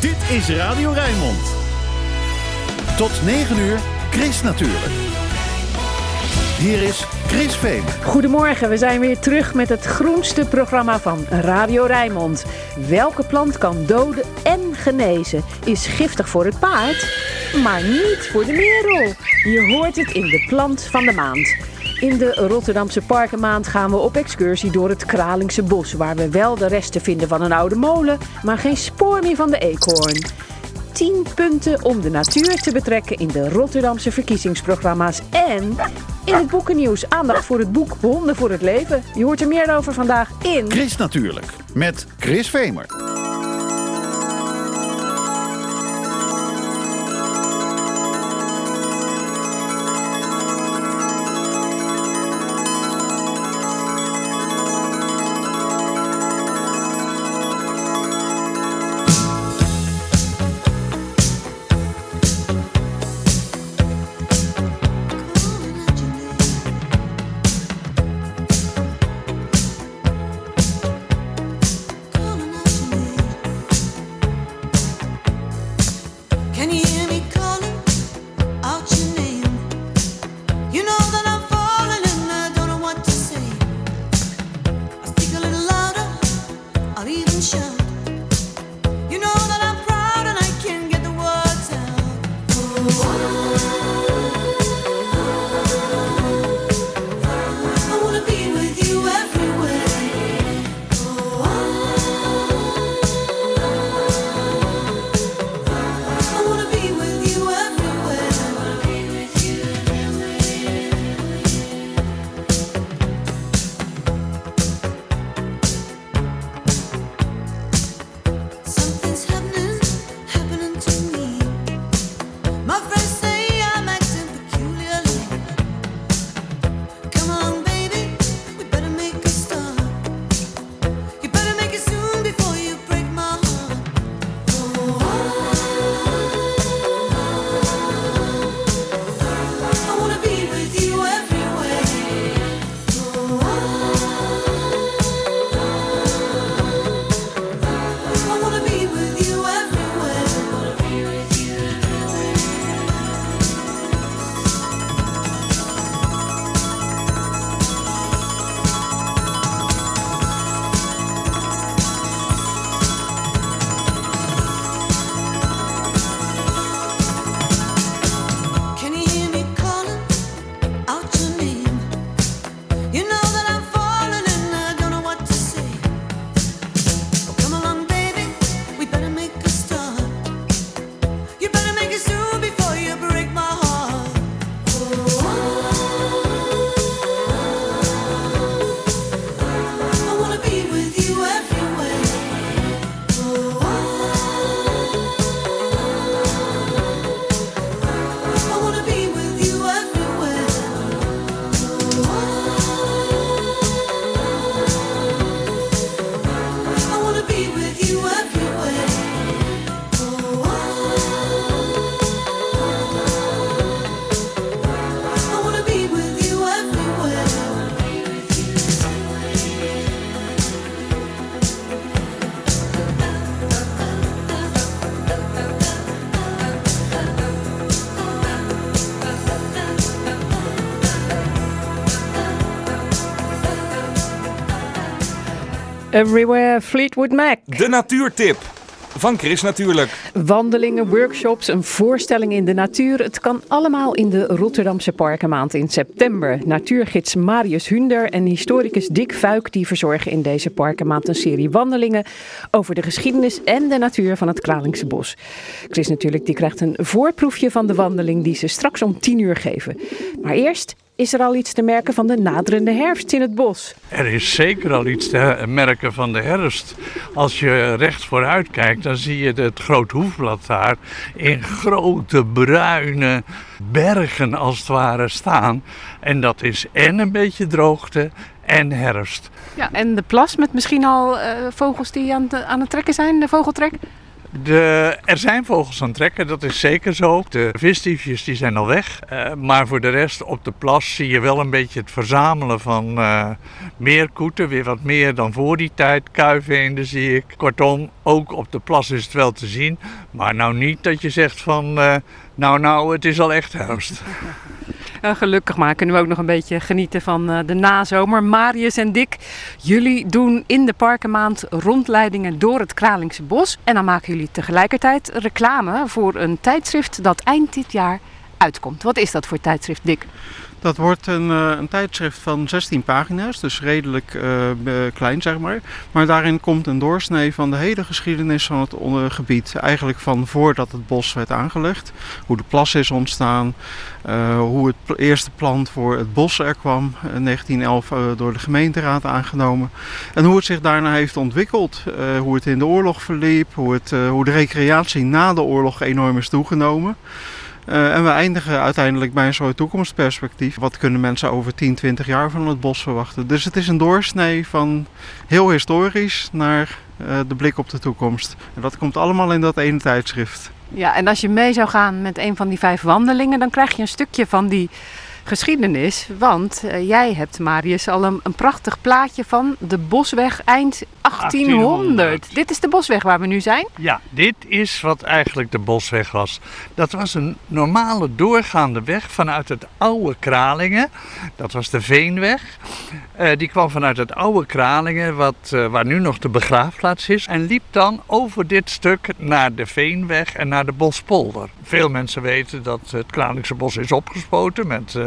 Dit is Radio Rijnmond. Tot 9 uur, Chris natuurlijk. Hier is Chris Veen. Goedemorgen, we zijn weer terug met het groenste programma van Radio Rijnmond. Welke plant kan doden en genezen? Is giftig voor het paard, maar niet voor de merel. Je hoort het in de plant van de maand. In de Rotterdamse Parkenmaand gaan we op excursie door het Kralingse bos, waar we wel de resten vinden van een oude molen, maar geen spoor meer van de eekhoorn. 10 punten om de natuur te betrekken in de Rotterdamse verkiezingsprogramma's. En in het boekennieuws aandacht voor het boek Honden voor het Leven. Je hoort er meer over vandaag in... Chris natuurlijk, met Chris Vemer. Everywhere Fleetwood Mac. De natuurtip. Van Chris natuurlijk. Wandelingen, workshops, een voorstelling in de natuur. Het kan allemaal in de Rotterdamse Parkenmaand in september. Natuurgids Marius Hunder en historicus Dick Fuik die verzorgen in deze Parkenmaand een serie wandelingen over de geschiedenis en de natuur van het Kralingse bos. Chris natuurlijk die krijgt een voorproefje van de wandeling die ze straks om 10 uur geven. Maar eerst is er al iets te merken van de naderende herfst in het bos. Er is zeker al iets te merken van de herfst. Als je recht vooruit kijkt, dan zie je het groot hoefblad daar in grote bruine bergen als het ware staan. En dat is en een beetje droogte en herfst. Ja, en de plas met misschien al eh, vogels die aan, het- aan het trekken zijn, de vogeltrek? De, er zijn vogels aan het trekken, dat is zeker zo. De visdiefjes die zijn al weg. Eh, maar voor de rest op de plas zie je wel een beetje het verzamelen van eh meerkoeten. Weer wat meer dan voor die tijd. Kuiveenden zie ik. Kortom, ook op de plas is het wel te zien. Maar nou niet dat je zegt van... eh, nou, nou, het is al echt herfst. Eh, gelukkig maar kunnen we ook nog een beetje genieten van eh, de nazomer. Marius en Dick, jullie doen in de parkenmaand rondleidingen door het Kralingse Bos. En dan maken jullie tegelijkertijd reclame voor een tijdschrift dat eind dit jaar uitkomt. Wat is dat voor tijdschrift, Dick? Dat wordt een, eh, een tijdschrift van 16 pagina's, dus redelijk eh, klein zeg maar. Maar daarin komt een doorsnee van de hele geschiedenis van het gebied. Eigenlijk van voordat het bos werd aangelegd, hoe de plas is ontstaan, eh, hoe het eerste plan voor het bos er kwam, in 1911 eh, door de gemeenteraad aangenomen. En hoe het zich daarna heeft ontwikkeld, hoe het in de oorlog verliep, hoe, het, hoe de recreatie na de oorlog enorm is toegenomen. Eh, en we eindigen uiteindelijk bij een soort toekomstperspectief. Wat kunnen mensen over 10, 20 jaar van het bos verwachten? Dus het is een doorsnee van heel historisch naar eh, de blik op de toekomst. En dat komt allemaal in dat ene tijdschrift. Ja, en als je mee zou gaan met een van die vijf wandelingen, dan krijg je een stukje van die geschiedenis. Want eh, jij hebt, Marius, al een, een prachtig plaatje van de Bosweg eind 1800. 1800. Dit is de Bosweg waar we nu zijn. Ja, dit is wat eigenlijk de bosweg was. Dat was een normale doorgaande weg vanuit het oude Kralingen. Dat was de Veenweg. Eh, die kwam vanuit het oude Kralingen, wat, eh, waar nu nog de begraafplaats is. En liep dan over dit stuk naar de Veenweg en naar de Bospolder. Veel mensen weten dat het Kralingse bos is opgespoten met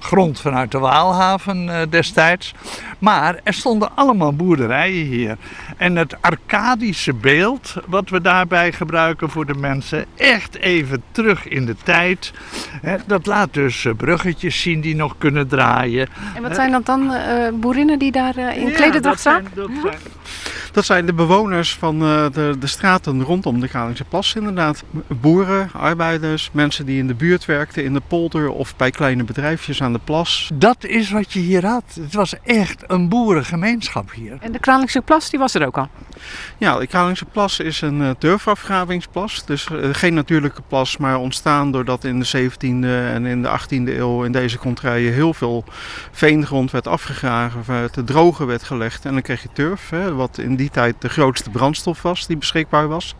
grond vanuit de Waalhaven eh, destijds. Maar er stonden allemaal boerderijen hier. En het arcadische beeld wat we daarbij gebruiken voor de mensen, echt even terug in de tijd. Hè, dat laat dus eh, bruggetjes zien die nog kunnen draaien. En wat zijn dat dan eh, boerinnen die daar in klederdracht staan? Dat zijn, de bewoners van eh, de, de straten rondom de Kralingse Plas inderdaad. Boeren, arbeiders, mensen die in de buurt werkten, in de polder of bij kleine bedrijfjes aan de plas. dat is wat je hier had. Het was echt een boerengemeenschap hier. En de Kralingse Plas, die was er ook al. Ja, de Kralingse Plas is een eh, turfafgravingsplas. Dus eh, geen natuurlijke plas, maar ontstaan doordat in de 17e en in de 18e eeuw in deze kontrijen heel veel veengrond werd afgegraven, werd te drogen werd gelegd. En dan kreeg je turf, hè, wat in die de grootste brandstof was die beschikbaar was.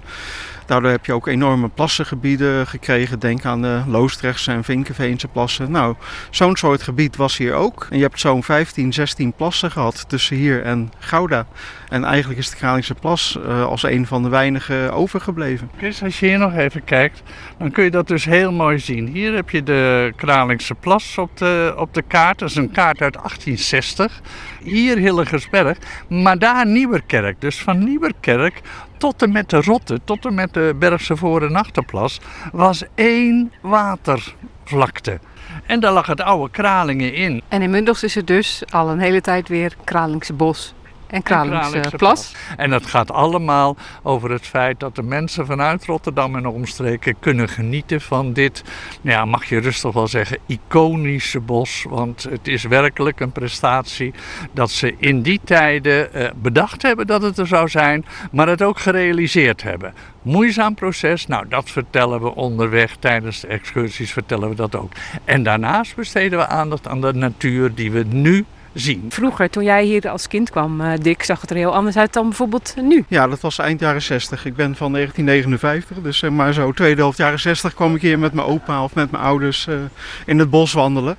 Daardoor heb je ook enorme plassengebieden gekregen. Denk aan de Loostrechtse en Vinkenveense plassen. Nou, zo'n soort gebied was hier ook. En je hebt zo'n 15, 16 plassen gehad tussen hier en Gouda. En eigenlijk is de Kralingse Plas eh, als een van de weinigen overgebleven. Chris, als je hier nog even kijkt, dan kun je dat dus heel mooi zien. Hier heb je de Kralingse Plas op de, op de kaart. Dat is een kaart uit 1860. Hier Hillegersberg, maar daar Nieuwerkerk. Dus van Nieuwerkerk tot en met de Rotte, tot en met de Bergse Voor- en Achterplas, was één watervlakte. En daar lag het oude Kralingen in. En inmiddels is het dus al een hele tijd weer Kralingse Bos en Kralingse, Kralingse Plas. En dat gaat allemaal over het feit dat de mensen vanuit Rotterdam en omstreken kunnen genieten van dit, nou ja, mag je rustig wel zeggen, iconische bos. Want het is werkelijk een prestatie dat ze in die tijden eh, bedacht hebben dat het er zou zijn, maar het ook gerealiseerd hebben. Moeizaam proces, nou dat vertellen we onderweg tijdens de excursies, vertellen we dat ook. En daarnaast besteden we aandacht aan de natuur die we nu zien. Vroeger, toen jij hier als kind kwam, eh, Dick, zag het er heel anders uit dan bijvoorbeeld nu. Ja, dat was eind jaren 60. Ik ben van 1959, dus zeg maar zo tweede helft jaren 60 kwam ik hier met mijn opa of met mijn ouders eh, in het bos wandelen.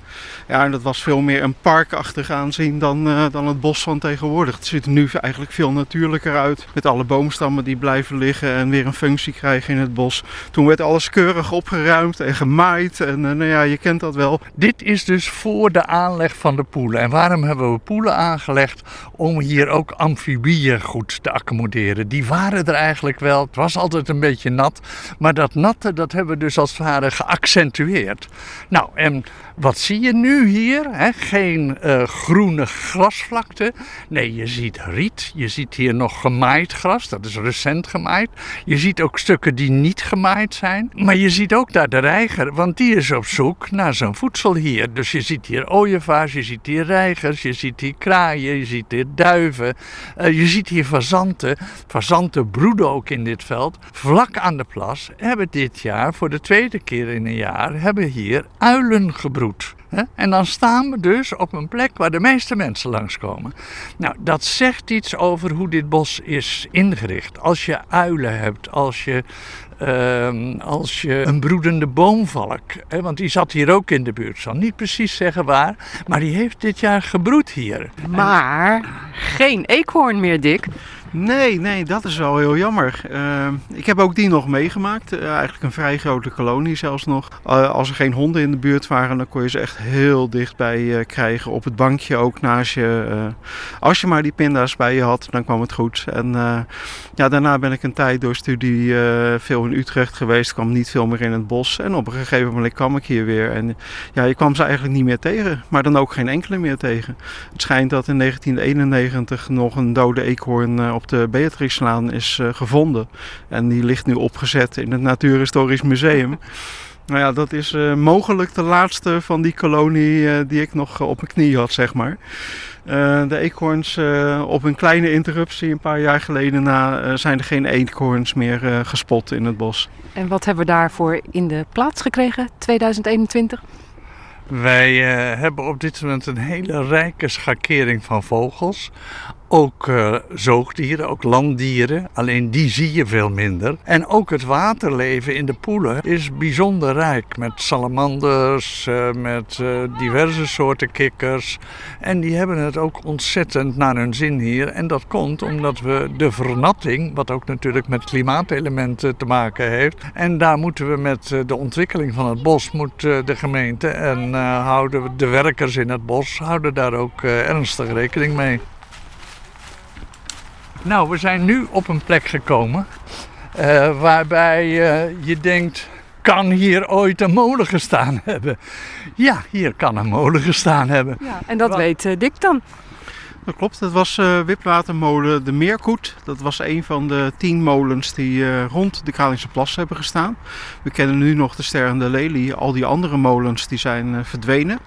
Ja, en dat was veel meer een parkachtig aanzien dan, eh, dan het bos van tegenwoordig. Het ziet er nu eigenlijk veel natuurlijker uit. Met alle boomstammen die blijven liggen en weer een functie krijgen in het bos. Toen werd alles keurig opgeruimd en gemaaid. En nou ja, je kent dat wel. Dit is dus voor de aanleg van de poelen. En waarom hebben we poelen aangelegd? Om hier ook amfibieën goed te accommoderen. Die waren er eigenlijk wel. Het was altijd een beetje nat. Maar dat natte, dat hebben we dus als het ware geaccentueerd. Nou, en wat zie je nu hier? Hè? Geen eh, groene grasvlakte. Nee, je ziet riet. Je ziet hier nog gemaaid gras. Dat is recent gemaaid. Je ziet ook stukken die niet gemaaid zijn. Maar je ziet ook daar de reiger. Want die is op zoek naar zijn voedsel hier. Dus je ziet hier ooievaars, je ziet hier reiger. kikkers, je ziet hier kraaien, je ziet hier duiven, eh, je ziet hier fazanten. Fazanten broeden ook in dit veld. Vlak aan de plas hebben dit jaar, voor de tweede keer in een jaar, hebben hier uilen gebroed. En dan staan we dus op een plek waar de meeste mensen langskomen. Nou, dat zegt iets over hoe dit bos is ingericht. Als je uilen hebt, als je, ehm, als je een broedende boomvalk, hè, want die zat hier ook in de buurt, zal niet precies zeggen waar, maar die heeft dit jaar gebroed hier. Maar geen eekhoorn meer, Dick. Nee, nee, dat is wel heel jammer. Uh, ik heb ook die nog meegemaakt. Uh, eigenlijk een vrij grote kolonie zelfs nog. Uh, als er geen honden in de buurt waren, dan kon je ze echt heel dichtbij eh, krijgen. Op het bankje ook naast je. als je maar die pinda's bij je had, dan kwam het goed. En ja, daarna ben ik een tijd door studie veel in Utrecht geweest. kwam niet veel meer in het bos. En op een gegeven moment kwam ik hier weer. En ja, je kwam ze eigenlijk niet meer tegen. Maar dan ook geen enkele meer tegen. Het schijnt dat in 1991 nog een dode eekhoorn de Beatrixlaan is uh, gevonden. En die ligt nu opgezet in het Natuurhistorisch Museum. Nou ja, dat is uh, mogelijk de laatste van die kolonie uh, die ik nog op mijn knie had, zeg maar. de eekhoorns, op een kleine interruptie een paar jaar geleden na, zijn er geen eekhoorns meer gespot in het bos. En wat hebben we daarvoor in de plaats gekregen, 2021? Wij hebben op dit moment een hele rijke schakering van vogels. Ook uh, zoogdieren, ook landdieren, alleen die zie je veel minder. En ook het waterleven in de poelen is bijzonder rijk met salamanders, uh, met uh, diverse soorten kikkers. En die hebben het ook ontzettend naar hun zin hier. En dat komt omdat we de vernatting, wat ook natuurlijk met klimaatelementen te maken heeft. En daar moeten we met de ontwikkeling van het bos, moet de gemeente en houden de werkers in het bos, houden daar ook ernstig rekening mee. Nou, we zijn nu op een plek gekomen uh, waarbij uh, je denkt, kan hier ooit een molen gestaan hebben? Ja, hier kan een molen gestaan hebben. Ja, en dat weet uh, Dick dan? Dat klopt, dat was uh, Wipwatermolen de Meerkoet. Dat was een van de tien molens die uh, rond de Kralingse Plas hebben gestaan. We kennen nu nog de Ster en de Lelie. Al die andere molens die zijn uh, verdwenen.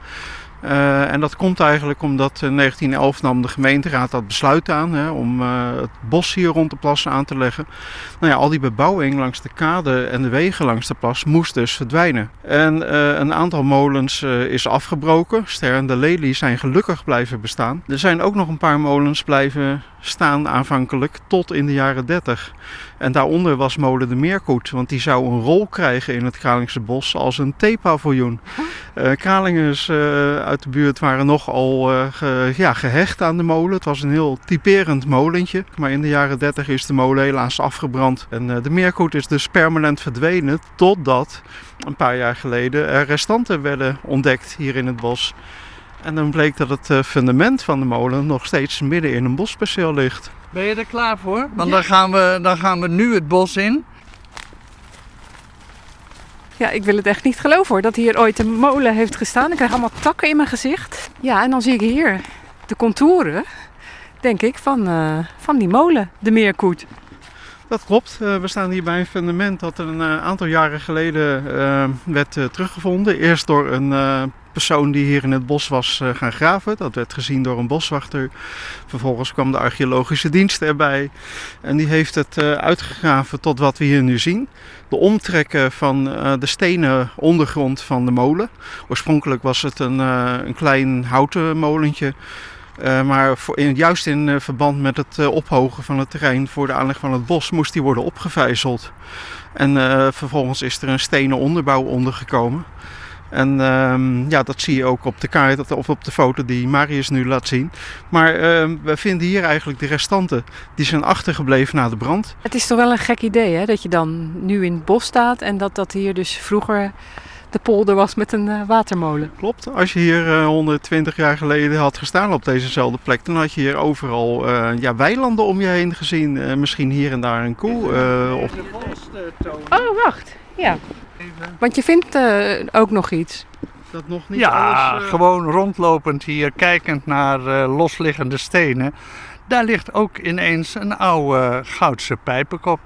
Uh, en dat komt eigenlijk omdat in 1911 nam de gemeenteraad dat besluit aan hè, om uh, het bos hier rond de plas aan te leggen. Nou ja, al die bebouwing langs de kade en de wegen langs de plas moest dus verdwijnen. En uh, een aantal molens is afgebroken. Ster en de Lelie zijn gelukkig blijven bestaan. Er zijn ook nog een paar molens blijven staan aanvankelijk tot in de jaren 30. En daaronder was molen de Meerkoet, want die zou een rol krijgen in het Kralingse bos als een theepaviljoen. Uh, Kralingers uh, uit de buurt waren nogal uh, ge, ja, gehecht aan de molen. Het was een heel typerend molentje. Maar in de jaren 30 is de molen helaas afgebrand. En de Meerkoet is dus permanent verdwenen totdat een paar jaar geleden er restanten werden ontdekt hier in het bos. En dan bleek dat het fundament van de molen nog steeds midden in een bosperceel ligt. Ben je er klaar voor? Want ja. dan, gaan we, dan gaan we nu het bos in. Ja, ik wil het echt niet geloven hoor, dat hier ooit een molen heeft gestaan. Ik krijg allemaal takken in mijn gezicht. Ja, en dan zie ik hier de contouren, denk ik, van, uh, van die molen, de Meerkoet. Dat klopt. Uh, we staan hier bij een fundament dat een uh, aantal jaren geleden werd teruggevonden. Eerst door een persoon die hier in het bos was uh, gaan graven. Dat werd gezien door een boswachter. Vervolgens kwam de archeologische dienst erbij. En die heeft het uh, uitgegraven tot wat we hier nu zien. De omtrekken van uh, de stenen ondergrond van de molen. Oorspronkelijk was het een, een klein houten molentje. Maar voor, juist in verband met het ophogen van het terrein voor de aanleg van het bos moest die worden opgevijzeld. En vervolgens is er een stenen onderbouw ondergekomen. En um, ja, dat zie je ook op de kaart of op de foto die Marius nu laat zien. Maar uh, we vinden hier eigenlijk de restanten die zijn achtergebleven na de brand. Het is toch wel een gek idee hè? dat je dan nu in het bos staat en dat dat hier dus vroeger de polder was met een uh, watermolen. Klopt. Als je hier uh, 120 jaar geleden had gestaan op dezezelfde plek, dan had je hier overal uh, ja, weilanden om je heen gezien. Uh, misschien hier en daar een koe. of... Oh, wacht. Ja. Want je vindt uh, ook nog iets. Dat nog niet ja, alles, uh... gewoon rondlopend hier, kijkend naar uh, losliggende stenen. Daar ligt ook ineens een oude goudse pijpenkop.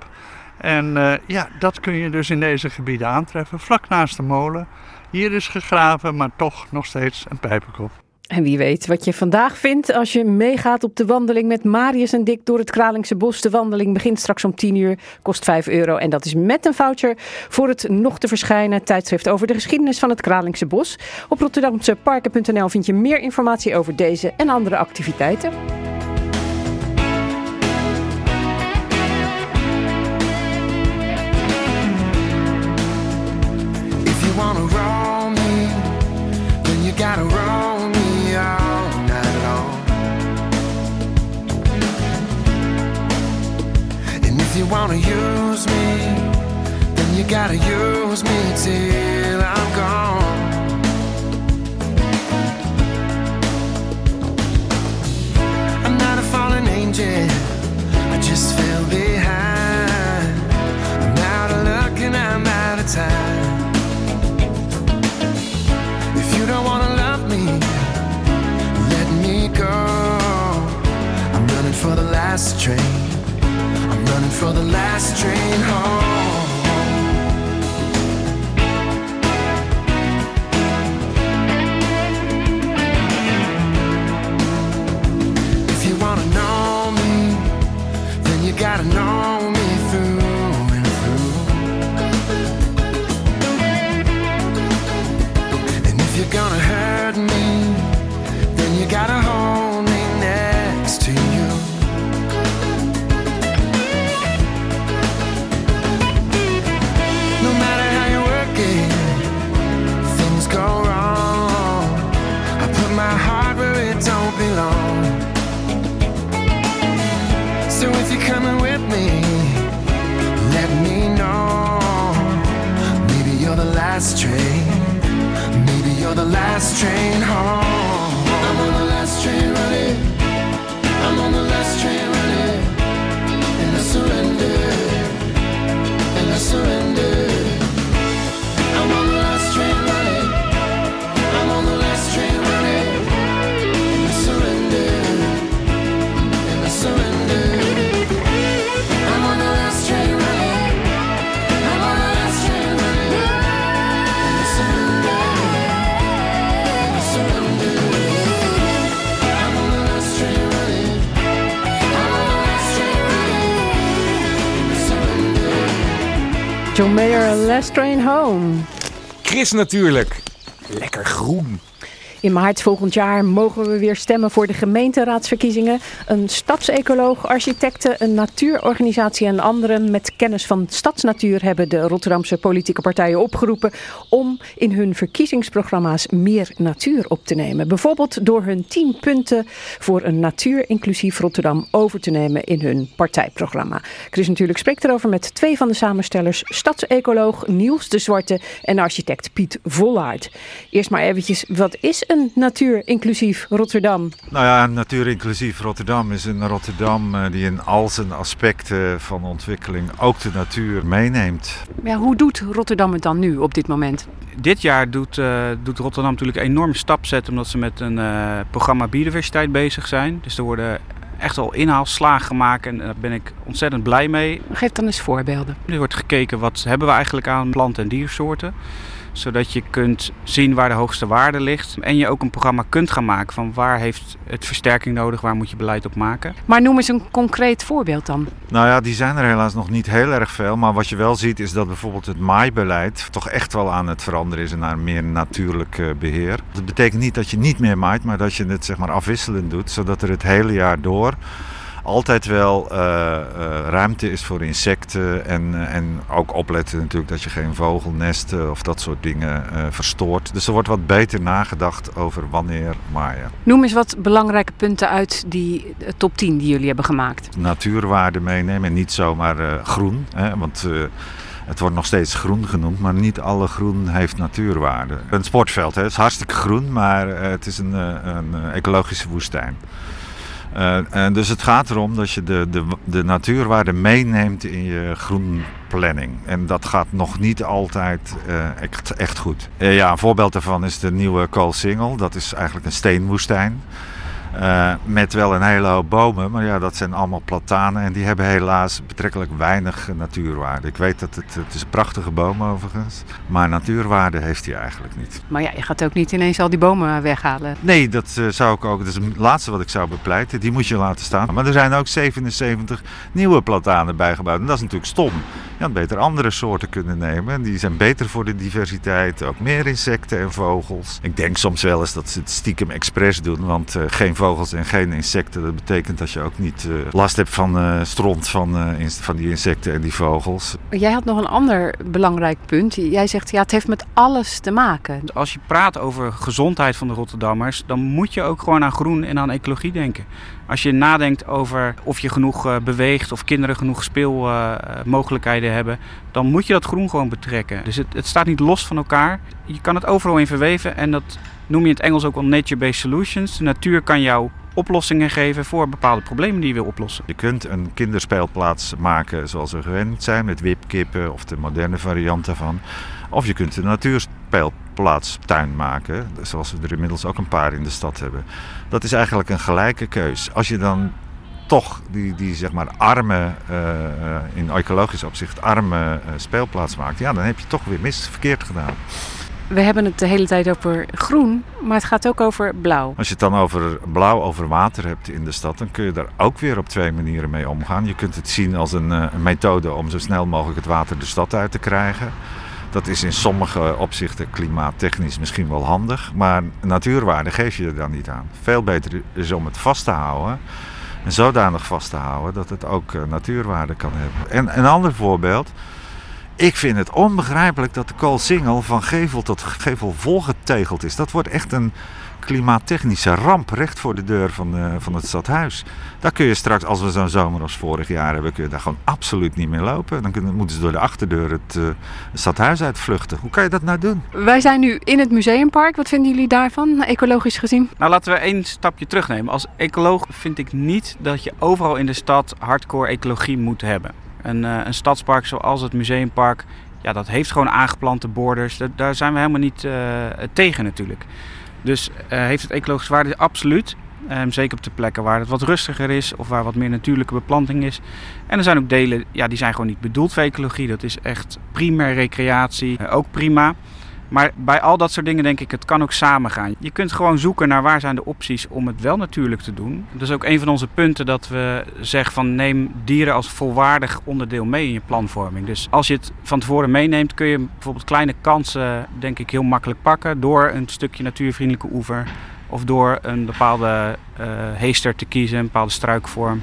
En ja, dat kun je dus in deze gebieden aantreffen, vlak naast de molen. Hier is gegraven, maar toch nog steeds een pijpenkop. En wie weet wat je vandaag vindt als je meegaat op de wandeling met Marius en Dick door het Kralingse Bos. De wandeling begint straks om 10 uur, kost 5 euro. En dat is met een voucher voor het nog te verschijnen tijdschrift over de geschiedenis van het Kralingse Bos. Op rotterdamseparken.nl vind je meer informatie over deze en andere activiteiten. You wanna use me, then you gotta use me till I'm gone. I'm not a fallen angel, I just fell behind. I'm out of luck and I'm out of time. If you don't wanna love me, let me go. I'm running for the last train. For the last train home. If you wanna know me, then you gotta know me my heart where it don't belong. So if you're coming with me, let me know. Maybe you're the last train. Maybe you're the last train home. I'm on the last train running. John Mayer, Last Train Home. Chris natuurlijk. Lekker groen. In maart volgend jaar mogen we weer stemmen voor de gemeenteraadsverkiezingen. Een stadsecoloog, architecten, een natuurorganisatie en anderen met kennis van stadsnatuur hebben de Rotterdamse politieke partijen opgeroepen om in hun verkiezingsprogramma's meer natuur op te nemen. Bijvoorbeeld door hun 10 punten voor een natuurinclusief Rotterdam over te nemen in hun partijprogramma. Chris natuurlijk spreekt erover met twee van de samenstellers, stadsecoloog Niels de Zwarte en architect Piet Vollaard. Eerst maar eventjes, wat is een natuurinclusief Rotterdam? Nou ja, Natuur Inclusief Rotterdam is een Rotterdam eh, die in al zijn aspecten van ontwikkeling ook de natuur meeneemt. Ja, hoe doet Rotterdam het dan nu op dit moment? Dit jaar doet, eh, doet Rotterdam natuurlijk een enorme stap zetten omdat ze met een eh, programma biodiversiteit bezig zijn. Dus er worden echt al inhaalslagen gemaakt en daar ben ik ontzettend blij mee. Geef dan eens voorbeelden. Er wordt gekeken wat hebben we eigenlijk aan plant- en diersoorten. Zodat je kunt zien waar de hoogste waarde ligt. En je ook een programma kunt gaan maken van waar heeft het versterking nodig, waar moet je beleid op maken. Maar noem eens een concreet voorbeeld dan. Nou ja, die zijn er helaas nog niet heel erg veel. Maar wat je wel ziet is dat bijvoorbeeld het maaibeleid toch echt wel aan het veranderen is naar meer natuurlijk eh, beheer. Dat betekent niet dat je niet meer maait, maar dat je het zeg maar afwisselend doet. Zodat er het hele jaar door altijd wel eh, ruimte is voor insecten. En, eh, en ook opletten natuurlijk dat je geen vogelnesten of dat soort dingen verstoort. Dus er wordt wat beter nagedacht over wanneer maaien. Noem eens wat belangrijke punten uit die top 10 die jullie hebben gemaakt. natuurwaarde meenemen en niet zomaar groen. Hè? Want het wordt nog steeds groen genoemd, maar niet alle groen heeft natuurwaarde. Een sportveld, hè? het is hartstikke groen, maar het is een, een ecologische woestijn. Eh, dus het gaat erom dat je de, de, de natuurwaarde meeneemt in je groenplanning. En dat gaat nog niet altijd eh, echt, echt goed. Eh, ja, een voorbeeld daarvan is de nieuwe Koolsingel. Dat is eigenlijk een steenwoestijn. Eh, met wel een hele hoop bomen, maar ja, dat zijn allemaal platanen en die hebben helaas betrekkelijk weinig natuurwaarde. Ik weet dat het, het is een prachtige boom overigens, maar natuurwaarde heeft hij eigenlijk niet. Maar ja, je gaat ook niet ineens al die bomen weghalen. Nee, dat eh, zou ik ook, dat is het laatste wat ik zou bepleiten, die moet je laten staan. Maar er zijn ook 77 nieuwe platanen bijgebouwd en dat is natuurlijk stom. Je had beter andere soorten kunnen nemen, die zijn beter voor de diversiteit, ook meer insecten en vogels. Ik denk soms wel eens dat ze het stiekem expres doen, want eh, geen vogels en geen insecten, dat betekent dat je ook niet eh, last hebt van eh, stront van, eh, van die insecten en die vogels. Jij had nog een ander belangrijk punt. Jij zegt, ja, het heeft met alles te maken. Als je praat over gezondheid van de Rotterdammers, dan moet je ook gewoon aan groen en aan ecologie denken. Als je nadenkt over of je genoeg eh, beweegt of kinderen genoeg speelmogelijkheden hebben, dan moet je dat groen gewoon betrekken. Dus het, het staat niet los van elkaar. Je kan het overal in verweven en dat noem je in het Engels ook wel nature-based solutions. De natuur kan jou oplossingen geven voor bepaalde problemen die je wil oplossen. Je kunt een kinderspeelplaats maken zoals we gewend zijn, met wipkippen of de moderne variant daarvan. Of je kunt een natuurspeelplaatstuin maken, zoals we er inmiddels ook een paar in de stad hebben. Dat is eigenlijk een gelijke keus. Als je dan toch die, die zeg maar arme, eh, in ecologisch opzicht arme eh, speelplaats maakt, ja, dan heb je toch weer mis verkeerd gedaan. We hebben het de hele tijd over groen, maar het gaat ook over blauw. Als je het dan over blauw over water hebt in de stad, dan kun je daar ook weer op twee manieren mee omgaan. Je kunt het zien als een, eh, een methode om zo snel mogelijk het water de stad uit te krijgen. Dat is in sommige opzichten klimaattechnisch misschien wel handig, maar natuurwaarde geef je er dan niet aan. Veel beter is om het vast te houden. En zodanig vast te houden dat het ook eh, natuurwaarde kan hebben. En een ander voorbeeld. Ik vind het onbegrijpelijk dat de koolsingel van gevel tot gevel volgetegeld is. Dat wordt echt een klimaattechnische ramp recht voor de deur van, eh, van het stadhuis. Daar kun je straks, als we zo'n zomer als vorig jaar hebben, kun je daar gewoon absoluut niet meer lopen. Dan kunnen, moeten ze door de achterdeur het, eh, het stadhuis uitvluchten. Hoe kan je dat nou doen? Wij zijn nu in het museumpark. Wat vinden jullie daarvan, ecologisch gezien? Nou, laten we één stapje terugnemen. Als ecoloog vind ik niet dat je overal in de stad hardcore ecologie moet hebben. Een, eh, een stadspark zoals het museumpark, ja, dat heeft gewoon aangeplante borders. Daar zijn we helemaal niet eh, tegen natuurlijk. Dus eh, heeft het ecologische waarde? Absoluut. Ehm, zeker op de plekken waar het wat rustiger is of waar wat meer natuurlijke beplanting is. En er zijn ook delen, ja, die zijn gewoon niet bedoeld voor ecologie. Dat is echt primair recreatie, ook prima. Maar bij al dat soort dingen denk ik, het kan ook samengaan. Je kunt gewoon zoeken naar waar zijn de opties om het wel natuurlijk te doen. Dat is ook een van onze punten dat we zeggen van neem dieren als volwaardig onderdeel mee in je planvorming. Dus als je het van tevoren meeneemt kun je bijvoorbeeld kleine kansen denk ik heel makkelijk pakken door een stukje natuurvriendelijke oever. Of door een bepaalde eh, heester te kiezen, een bepaalde struikvorm,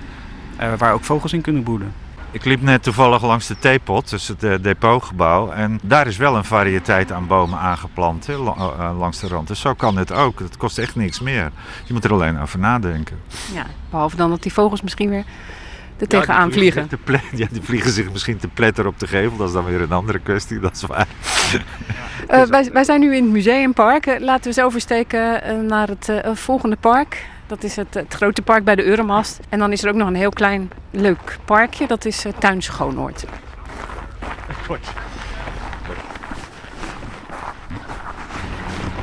eh, waar ook vogels in kunnen broeden. Ik liep net toevallig langs de theepot, dus het eh, depotgebouw. En daar is wel een variëteit aan bomen aangeplant la- eh, langs de rand. Dus zo kan het ook. Het kost echt niks meer. Je moet er alleen over nadenken. Ja, behalve dan dat die vogels misschien weer er tegenaan die vliegen. te ja, die vliegen zich misschien te pletter op de gevel. Dat is dan weer een andere kwestie, dat is waar. Eh, wij, wij zijn nu in het museumpark. Eh, laten we eens oversteken eh, naar het eh, volgende park. Dat is het, het grote park bij de Euromast. En dan is er ook nog een heel klein leuk parkje. Dat is eh, Tuin Schoonoord.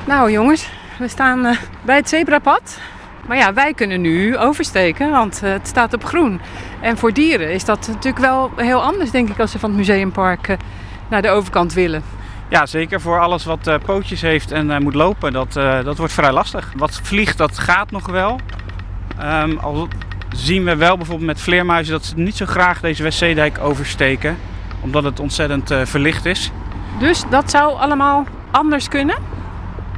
Nou jongens, we staan eh, bij het zebrapad. Maar ja, wij kunnen nu oversteken, want eh, het staat op groen. En voor dieren is dat natuurlijk wel heel anders, denk ik, als ze van het museumpark naar de overkant willen. Ja, zeker voor alles wat eh, pootjes heeft en eh, moet lopen, dat, eh, dat wordt vrij lastig. Wat vliegt, dat gaat nog wel. Ehm, al zien we wel bijvoorbeeld met vleermuizen dat ze niet zo graag deze Westzeedijk oversteken, omdat het ontzettend verlicht is. Dus dat zou allemaal anders kunnen?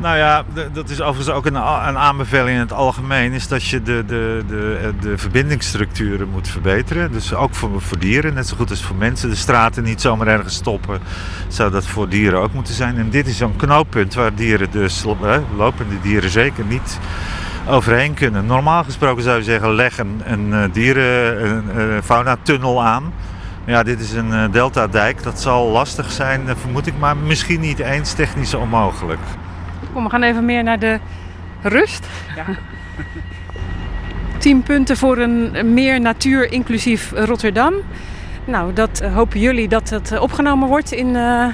Nou ja, dat is overigens ook een, een aanbeveling in het algemeen. Is dat je de, de, de, eh, de verbindingsstructuren moet verbeteren. Dus ook voor, voor dieren, net zo goed als voor mensen. De straten niet zomaar ergens stoppen. Zou dat voor dieren ook moeten zijn. En dit is zo'n knooppunt waar dieren dus, lopende dieren zeker niet overheen kunnen. Normaal gesproken zou je zeggen, leg een, een eh, dieren, een, fauna-tunnel aan. Ja, dit is een eh, deltadijk. Dat zal lastig zijn, vermoed ik, maar misschien niet eens technisch onmogelijk. Kom, we gaan even meer naar de rust. Tien punten voor een meer natuur-inclusief Rotterdam. Nou, dat eh, hopen jullie dat het eh, opgenomen wordt in eh,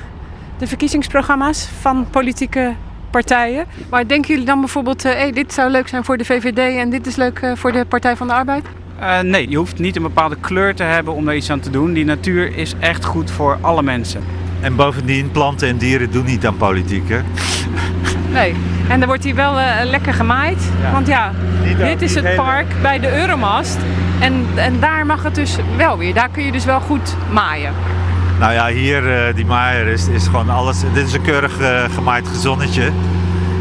de verkiezingsprogramma's van politieke partijen. Maar denken jullie dan bijvoorbeeld, eh, hey, dit zou leuk zijn voor de VVD en dit is leuk eh, voor de Partij van de Arbeid? Eh, nee, je hoeft niet een bepaalde kleur te hebben om daar iets aan te doen. Die natuur is echt goed voor alle mensen. En bovendien, planten en dieren doen niet aan politiek, hè? Nee. En dan wordt hier wel eh, lekker gemaaid. Ja. Want ja, Niet dit ook is het hele- park bij de Euromast. En, en daar mag het dus wel weer. Daar kun je dus wel goed maaien. Nou ja, hier, eh, die maaier is, is gewoon alles. Dit is een keurig eh, gemaaid gezonnetje.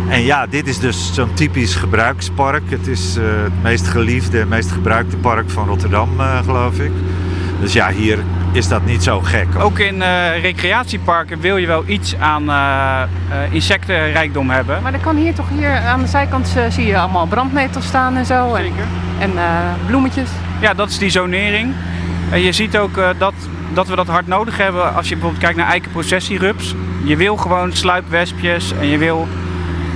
En ja, dit is dus zo'n typisch gebruikspark. Het is het meest geliefde, het meest gebruikte park van Rotterdam, geloof ik. Dus ja, hier is dat niet zo gek. Ook in eh, recreatieparken wil je wel iets aan eh, eh, insectenrijkdom hebben. Maar dan kan hier toch hier aan de zijkant zie je allemaal brandnetels staan en zo. En, en eh, bloemetjes. Ja, dat is die zonering. En je ziet ook eh, dat, dat we dat hard nodig hebben als je bijvoorbeeld kijkt naar eikenprocessierups. Je wil gewoon sluipwespjes en je wil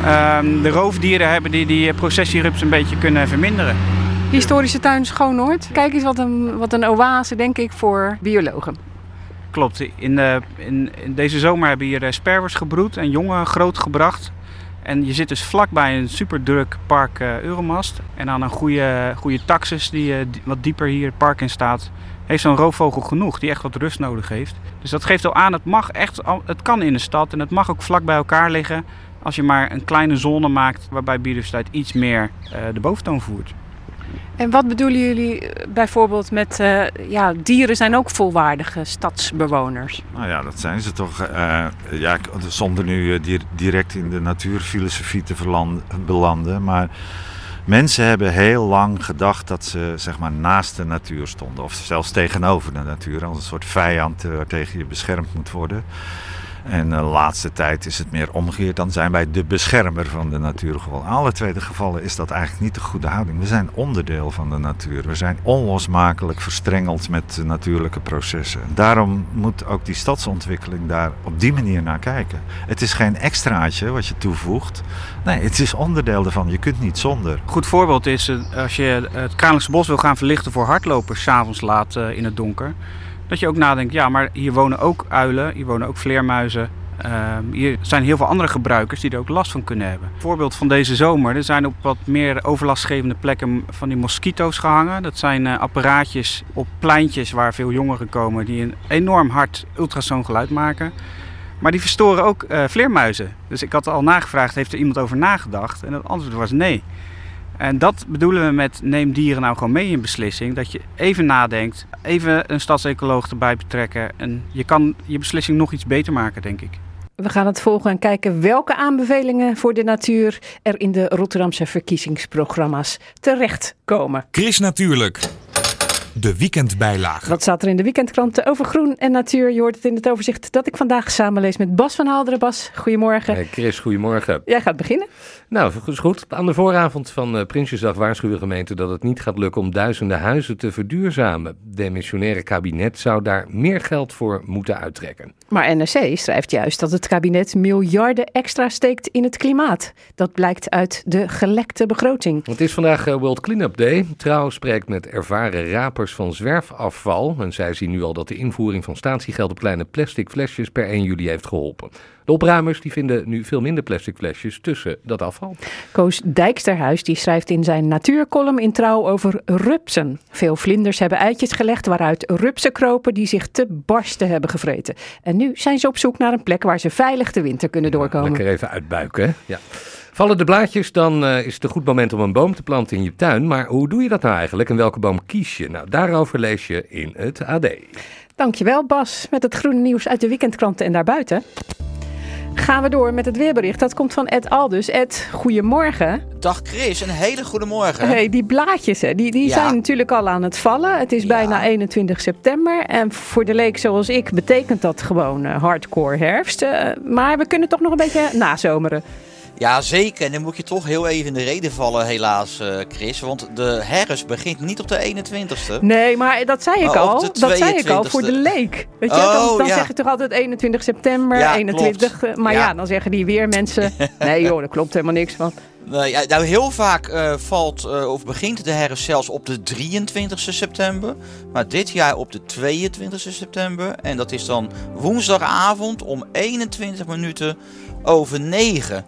ehm, de roofdieren hebben die die processierups een beetje kunnen verminderen. Historische tuin Schoonoord. Kijk eens wat een, wat een oase, denk ik, voor biologen. Klopt, in, de, in, in deze zomer hebben hier eh, sperwers gebroed en jongen grootgebracht. En je zit dus vlakbij een superdruk park eh, Euromast. En aan een goede, goede taxus die eh, wat dieper hier het park in staat, heeft zo'n roofvogel genoeg die echt wat rust nodig heeft. Dus dat geeft al aan, het mag echt, het kan in de stad en het mag ook vlak bij elkaar liggen. Als je maar een kleine zone maakt waarbij biodiversiteit iets meer eh, de boventoon voert. En wat bedoelen jullie eh, bijvoorbeeld met, eh, ja, dieren zijn ook volwaardige stadsbewoners. Nou ja, dat zijn ze toch. eh, ja, zonder nu di- direct in de natuurfilosofie te belanden. Maar mensen hebben heel lang gedacht dat ze zeg maar, naast de natuur stonden. Of zelfs tegenover de natuur. Als een soort vijand waartegen je beschermd moet worden. En de laatste tijd is het meer omgekeerd. Dan zijn wij de beschermer van de natuur geworden. In alle twee de gevallen is dat eigenlijk niet de goede houding. We zijn onderdeel van de natuur. We zijn onlosmakelijk verstrengeld met natuurlijke processen. Daarom moet ook die stadsontwikkeling daar op die manier naar kijken. Het is geen extraatje wat je toevoegt. Nee, het is onderdeel ervan. Je kunt niet zonder. Goed voorbeeld is eh, als je het Kralingse Bos wil gaan verlichten voor hardlopers, s'avonds laat eh, in het donker. Dat je ook nadenkt, ja, maar hier wonen ook uilen, hier wonen ook vleermuizen. Ehm, hier zijn heel veel andere gebruikers die er ook last van kunnen hebben. Voorbeeld van deze zomer, er zijn op wat meer overlastgevende plekken van die mosquito's gehangen. Dat zijn eh, apparaatjes op pleintjes waar veel jongeren komen die een enorm hard ultrasoongeluid maken. Maar die verstoren ook eh, vleermuizen. Dus ik had al nagevraagd, heeft er iemand over nagedacht? En het antwoord was nee. En dat bedoelen we met neem dieren nou gewoon mee in beslissing. Dat je even nadenkt, even een stadsecoloog erbij betrekken. En je kan je beslissing nog iets beter maken, denk ik. We gaan het volgen en kijken welke aanbevelingen voor de natuur er in de Rotterdamse verkiezingsprogramma's terechtkomen. Chris Natuurlijk. De weekendbijlage. Wat staat er in de weekendkranten over groen en natuur? Je hoort het in het overzicht dat ik vandaag samenlees met Bas van Halderen. Bas, goedemorgen. Hey Chris, goedemorgen. Jij gaat beginnen. Nou, is goed. Aan de vooravond van uh, Prinsjesdag waarschuwen gemeenten dat het niet gaat lukken om duizenden huizen te verduurzamen. Demissionaire kabinet zou daar meer geld voor moeten uittrekken. Maar NRC schrijft juist dat het kabinet miljarden extra steekt in het klimaat. Dat blijkt uit de gelekte begroting. Het is vandaag uh, World Cleanup Day. Trouw spreekt met ervaren rapers van zwerfafval. En zij zien nu al dat de invoering van statiegeld op kleine plastic flesjes per 1 juli heeft geholpen. De opruimers die vinden nu veel minder plastic flesjes tussen dat afval. Koos Dijksterhuis die schrijft in zijn natuurcolumn in Trouw over rupsen. Veel vlinders hebben eitjes gelegd waaruit rupsen kropen die zich te barsten hebben gevreten. En nu zijn ze op zoek naar een plek waar ze veilig de winter kunnen doorkomen. Lekker even uitbuiken, hè? Ja. Vallen de blaadjes, dan uh, is het een goed moment om een boom te planten in je tuin. Maar hoe doe je dat nou eigenlijk en welke boom kies je? Nou, daarover lees je in het AD. Dankjewel Bas, met het groene nieuws uit de weekendkranten en daarbuiten. Gaan we door met het weerbericht. Dat komt van Ed Aldus. Ed, goedemorgen. Dag Chris, een hele goede morgen. Hey, die blaadjes, hè, die, die ja. zijn natuurlijk al aan het vallen. Het is ja. bijna 21 september. En voor de leek zoals ik betekent dat gewoon uh, hardcore herfst. Uh, maar we kunnen toch nog een beetje nazomeren. Ja, zeker. En dan moet je toch heel even in de reden vallen, helaas, uh, Chris. Want de herfst begint niet op de 21ste. Nee, maar dat zei ik al. Dat zei ik al voor de leek. Weet je, oh, dan, dan ja. zeg je toch altijd 21 september, ja, 21. Klopt. Maar ja. ja. dan zeggen die weer mensen. nee, joh, daar klopt helemaal niks van. Nee, nou, heel vaak uh, valt uh, of begint de herfst zelfs op de 23 september. Maar dit jaar op de 22 september. En dat is dan woensdagavond om 21 minuten over 9.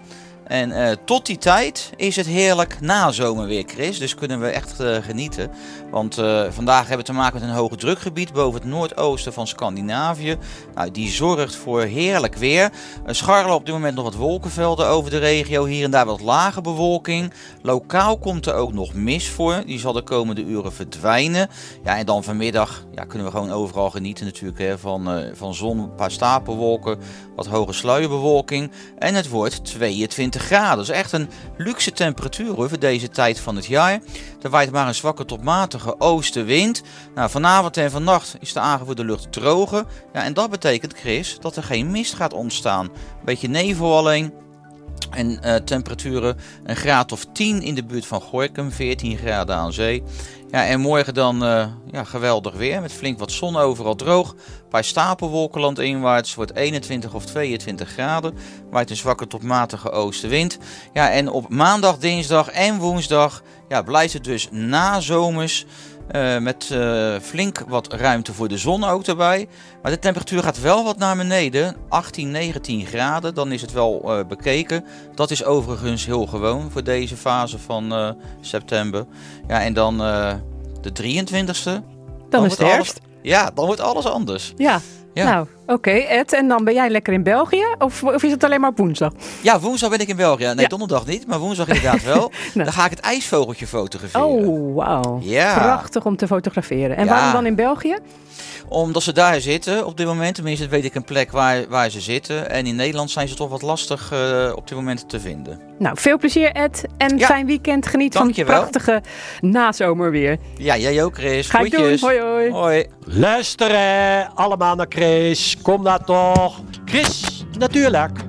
En eh, tot die tijd is het heerlijk nazomer weer, Chris. Dus kunnen we echt eh, genieten. Want eh, vandaag hebben we te maken met een hoge drukgebied boven het noordoosten van Scandinavië. Nou, die zorgt voor heerlijk weer. Er scharrelen op dit moment nog wat wolkenvelden over de regio. Hier en daar wat lage bewolking. Lokaal komt er ook nog mist voor. Die zal de komende uren verdwijnen. Ja, en dan vanmiddag ja, kunnen we gewoon overal genieten natuurlijk hè, van, eh, van zon, een paar stapelwolken, wat hoge sluierbewolking. En het wordt 22 graden. Is echt een luxe temperatuur voor deze tijd van het jaar. Er waait maar een zwakke tot matige oostenwind. Nou, vanavond en vannacht is de aangevoerde lucht droger. Ja, en dat betekent, Chris, dat er geen mist gaat ontstaan. Beetje nevel. En eh, temperaturen een graad of 10 in de buurt van Gorkum, 14 graden aan zee. Ja, en morgen dan eh, ja, geweldig weer met flink wat zon overal droog. Een paar stapelwolken landinwaarts, wordt 21 of 22 graden. Waait een zwakke tot matige oostenwind. Ja, en op maandag, dinsdag en woensdag ja, blijft het dus nazomers. Eh met eh, flink wat ruimte voor de zon ook erbij. Maar de temperatuur gaat wel wat naar beneden. 18, 19 graden. Dan is het wel eh, bekeken. Dat is overigens heel gewoon voor deze fase van september. Ja, en dan de 23e. Dan is het alles- herfst. Ja, dan wordt alles anders. Ja. Ja. Nou, oké. Ed, en dan ben jij lekker in België? Of, of is het alleen maar op woensdag? Ja, woensdag ben ik in België. Nee, Ja. donderdag niet, maar woensdag inderdaad wel. Nou. Dan ga ik het ijsvogeltje fotograferen. Oh, wauw. Ja. Prachtig om te fotograferen. En Ja. waarom dan in België? Omdat ze daar zitten op dit moment. Tenminste, weet ik een plek waar, waar ze zitten. En in Nederland zijn ze toch wat lastig eh, op dit moment te vinden. Nou, veel plezier Ed en Ja. fijn weekend. Geniet Dankjewel. van het prachtige nazomerweer. Ja, jij ook, Chris. Ga ik doen. Groetjes. Hoi hoi. Hoi. Luisteren allemaal naar Chris. Kom daar toch. Chris, natuurlijk.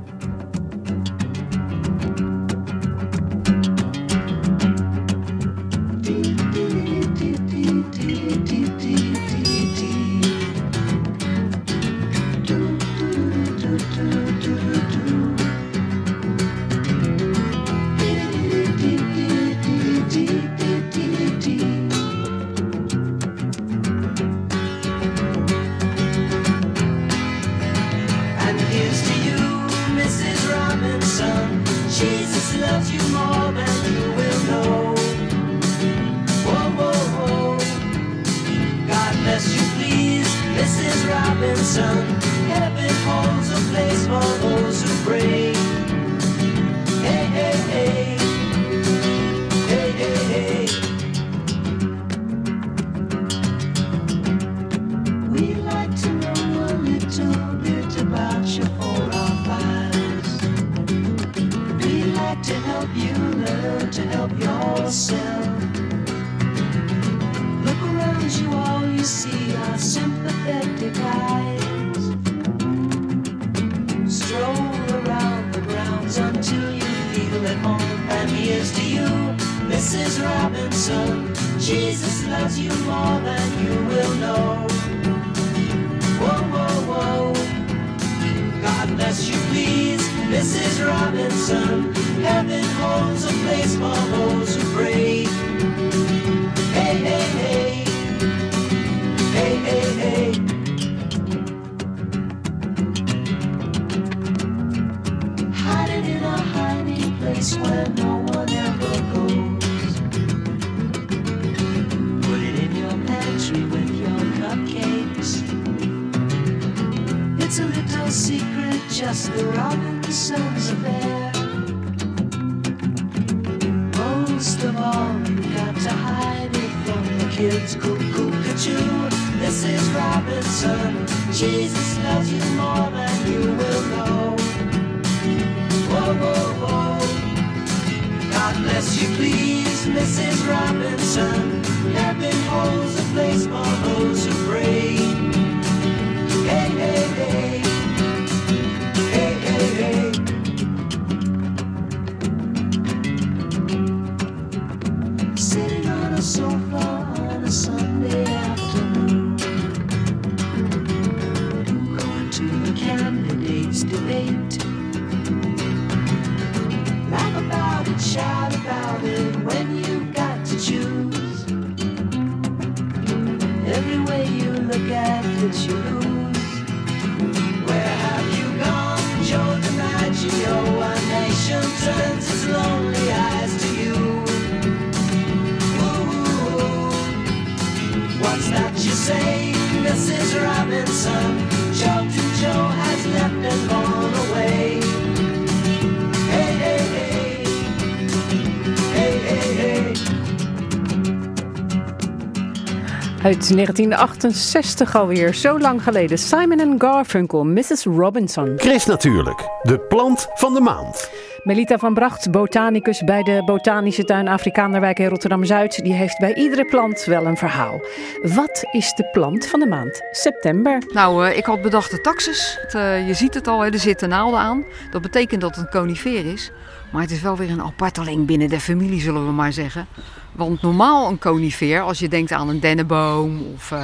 Heaven holds a place for those who pray. Uit 1968 alweer, zo lang geleden. Simon en Garfunkel, Mrs. Robinson. Chris natuurlijk, de plant van de maand. Melita van Bracht, botanicus bij de Botanische Tuin Afrikaanderwijk in Rotterdam-Zuid, die heeft bij iedere plant wel een verhaal. Wat is de plant van de maand september? Nou, eh, ik had bedacht de taxus. Eh, je ziet het al, hè, er zitten naalden aan. Dat betekent dat het een conifeer is. Maar het is wel weer een aparteling binnen de familie, zullen we maar zeggen. Want normaal een conifeer, als je denkt aan een dennenboom of eh,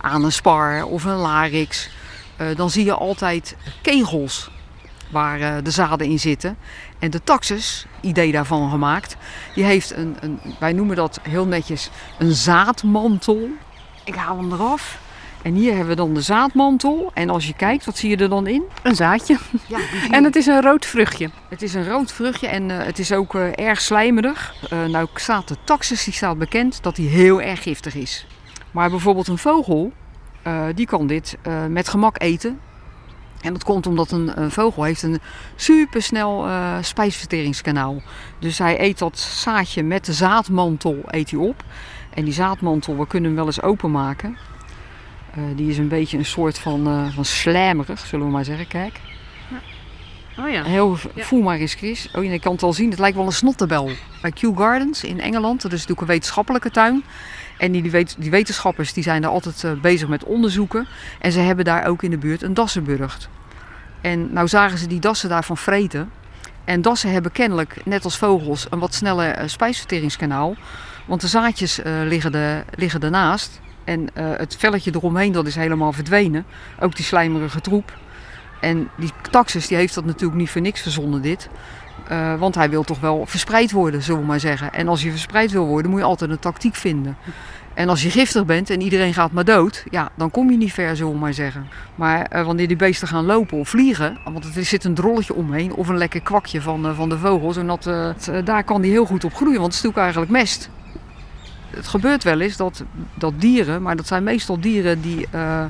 aan een spar of een larix, eh, dan zie je altijd kegels waar eh, de zaden in zitten. En de taxus, idee daarvan gemaakt, die heeft een, een, wij noemen dat heel netjes een zaadmantel. Ik haal hem eraf. En hier hebben we dan de zaadmantel. En als je kijkt, wat zie je er dan in? Een zaadje. Ja, die En het is een rood vruchtje. Het is een rood vruchtje en eh, het is ook eh, erg slijmerig. Eh, nou staat de taxus die staat bekend dat hij heel erg giftig is. Maar bijvoorbeeld een vogel, die kan dit met gemak eten. En dat komt omdat een, een vogel heeft een supersnel spijsverteringskanaal. Dus hij eet dat zaadje met de zaadmantel eet hij op. En die zaadmantel, we kunnen hem wel eens openmaken. Eh, die is een beetje een soort van, eh, van slijmerig, zullen we maar zeggen. Kijk. Oh ja. Heel, Ja. voel maar eens, Chris. Oh, je kan het al zien. Het lijkt wel een snottenbel. Bij Kew Gardens in Engeland, dat is natuurlijk een wetenschappelijke tuin. En die, die, wet- die wetenschappers die zijn daar altijd eh, bezig met onderzoeken. En ze hebben daar ook in de buurt een dassenburgt. En nou zagen ze die dassen daarvan vreten. En dassen hebben kennelijk, net als vogels, een wat sneller spijsverteringskanaal. Want de zaadjes liggen, er, liggen ernaast. En eh, het velletje eromheen dat is helemaal verdwenen. Ook die slijmerige troep. En die taxus die heeft dat natuurlijk niet voor niks verzonnen dit. Eh, want hij wil toch wel verspreid worden, zullen we maar zeggen. En als je verspreid wil worden, moet je altijd een tactiek vinden. En als je giftig bent en iedereen gaat maar dood, ja, dan kom je niet ver, zullen we maar zeggen. Maar eh, wanneer die beesten gaan lopen of vliegen, want er zit een drolletje omheen of een lekker kwakje van, van de vogels, en dat, daar kan die heel goed op groeien, want het is natuurlijk eigenlijk mest. Het gebeurt wel eens dat, dat dieren, maar dat zijn meestal dieren die eh,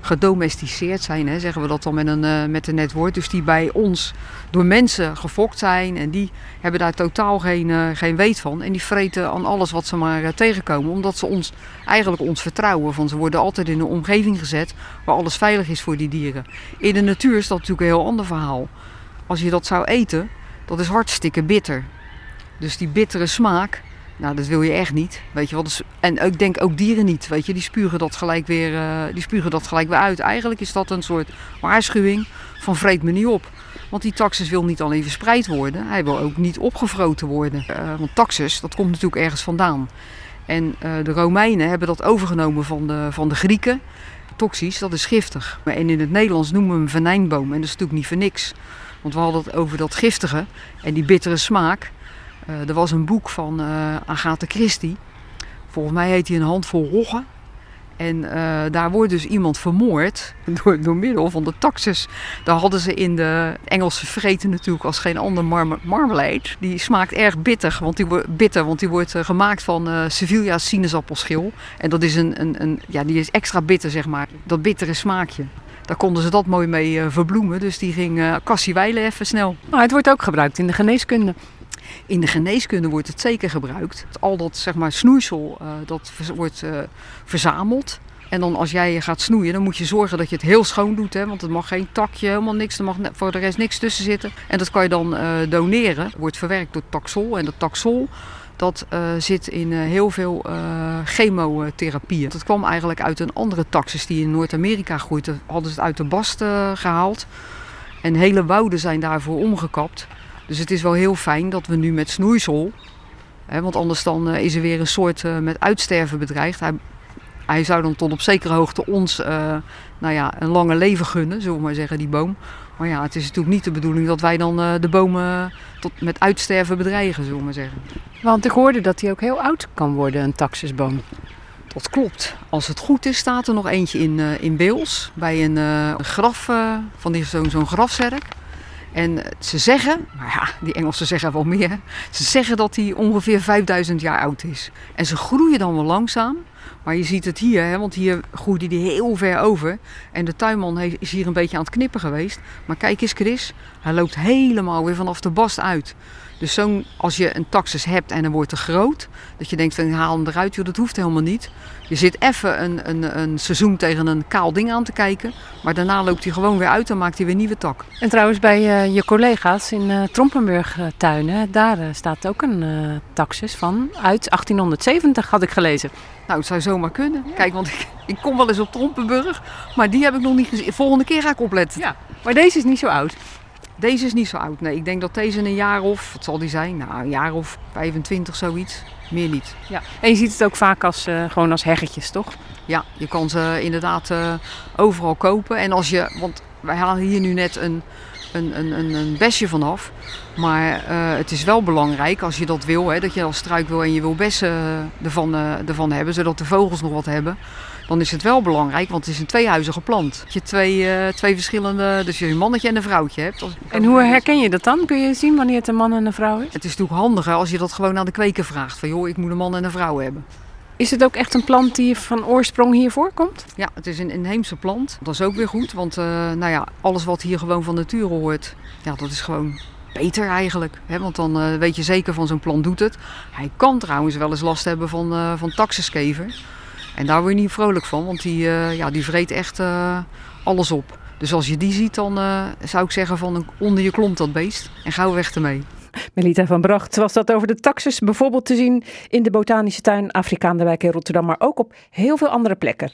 gedomesticeerd zijn, hè, zeggen we dat dan met een, eh, met een net woord. Dus die bij ons door mensen gefokt zijn en die hebben daar totaal geen, eh, geen weet van. En die vreten aan alles wat ze maar tegenkomen, omdat ze ons eigenlijk ons vertrouwen. Van ze worden altijd in een omgeving gezet waar alles veilig is voor die dieren. In de natuur is dat natuurlijk een heel ander verhaal. Als je dat zou eten, dat is hartstikke bitter. Dus die bittere smaak, nou, dat wil je echt niet. Weet je wat? Dus, en ik denk ook dieren niet. Weet je, die spugen dat gelijk weer, eh, die spugen dat gelijk weer uit. Eigenlijk is dat een soort waarschuwing van vreet me niet op. Want die taxus wil niet alleen verspreid worden, hij wil ook niet opgevroten worden. Eh, want taxus, dat komt natuurlijk ergens vandaan. En eh, de Romeinen hebben dat overgenomen van de, van de Grieken. Toxisch, dat is giftig. En in het Nederlands noemen we hem venijnboom. En dat is natuurlijk niet voor niks. Want we hadden het over dat giftige en die bittere smaak. Eh, er was een boek van eh Agatha Christie. Volgens mij heet hij Een handvol roggen. En eh, daar wordt dus iemand vermoord door, door middel van de taxus. Daar hadden ze in de Engelse vreten natuurlijk als geen ander marme- marmalade. Die smaakt erg bitter, want die, bitter, want die wordt gemaakt van eh Sevilla sinaasappelschil. En dat is een, een, een, ja, die is extra bitter, zeg maar. Dat bittere smaakje. Daar konden ze dat mooi mee verbloemen. Dus die ging Cassie Weilen even snel. Maar het wordt ook gebruikt in de geneeskunde. In de geneeskunde wordt het zeker gebruikt. Al dat zeg maar, snoeisel eh, dat wordt eh, verzameld. En dan als jij gaat snoeien, dan moet je zorgen dat je het heel schoon doet. Hè? Want er mag geen takje, helemaal niks. Er mag voor de rest niks tussen zitten. En dat kan je dan eh, doneren. Wordt verwerkt door taxol. En dat taxol, dat zit in heel veel chemotherapieën. Dat kwam eigenlijk uit een andere taxus die in Noord-Amerika groeit. Daar hadden ze het uit de bast eh, gehaald. En hele wouden zijn daarvoor omgekapt. Dus het is wel heel fijn dat we nu met snoeisel, hè, want anders dan eh, is er weer een soort eh, met uitsterven bedreigd. Hij, hij zou dan tot op zekere hoogte ons eh, nou ja, een lange leven gunnen, zullen we maar zeggen, die boom. Maar ja, het is natuurlijk niet de bedoeling dat wij dan de bomen tot, met uitsterven bedreigen, zullen we maar zeggen. Want ik hoorde dat hij ook heel oud kan worden, een taxusboom. Dat klopt. Als het goed is, staat er nog eentje in, in Beels. Bij een graf, van die- zo'n zo'n grafzerk. En ze zeggen, maar ja, die Engelsen zeggen wel meer. Ze zeggen dat hij ongeveer 5000 jaar oud is. En ze groeien dan wel langzaam. Maar je ziet het hier, hè, want hier groeide die heel ver over. En de tuinman is hier een beetje aan het knippen geweest. Maar kijk eens Chris, hij loopt helemaal weer vanaf de bast uit. Dus zo'n, als je een taxus hebt en hij wordt te groot, dat je denkt van haal hem eruit, joh, dat hoeft helemaal niet. Je zit even een, een, een seizoen tegen een kaal ding aan te kijken, maar daarna loopt hij gewoon weer uit en maakt hij weer nieuwe tak. En trouwens, bij eh, je collega's in eh Trompenburg eh, tuinen, daar staat ook een taxus van uit 1870, had ik gelezen. Nou, het zou zomaar kunnen. Kijk, want ik, ik kom wel eens op Trompenburg, maar die heb ik nog niet gezien. Volgende keer ga ik opletten. Ja, maar deze is niet zo oud. Deze is niet zo oud. Nee, ik denk dat deze een jaar of, wat zal die zijn? Nou, een jaar of 25, zoiets. Meer niet. Ja. En je ziet het ook vaak als, eh, gewoon als heggetjes, toch? Ja, je kan ze inderdaad eh, overal kopen. En als je, want wij halen hier nu net een, een, een, een, een besje vanaf. Maar eh, het is wel belangrijk als je dat wil, hè, dat je als struik wil en je wil bessen ervan, ervan hebben, zodat de vogels nog wat hebben. Dan is het wel belangrijk, want het is een tweehuizige plant. Dat je twee, eh, twee verschillende, dus je een mannetje en een vrouwtje hebt. En hoe herken je dat dan? Kun je zien wanneer het een man en een vrouw is? Het is natuurlijk handiger als je dat gewoon aan de kweker vraagt. Van joh, ik moet een man en een vrouw hebben. Is het ook echt een plant die van oorsprong hier voorkomt? Ja, het is een inheemse plant. Dat is ook weer goed, want eh, nou ja, alles wat hier gewoon van nature hoort, ja, dat is gewoon beter eigenlijk. Hè? Want dan eh, weet je zeker van zo'n plant doet het. Hij kan trouwens wel eens last hebben van, eh van taxuskever. En daar word je niet vrolijk van, want die, eh, ja, die vreet echt eh, alles op. Dus als je die ziet, dan eh, zou ik zeggen van onder je klomp dat beest en gauw weg ermee. Melita van Bracht was dat over de taxus bijvoorbeeld te zien in de botanische tuin Afrikaanderwijk in Rotterdam, maar ook op heel veel andere plekken.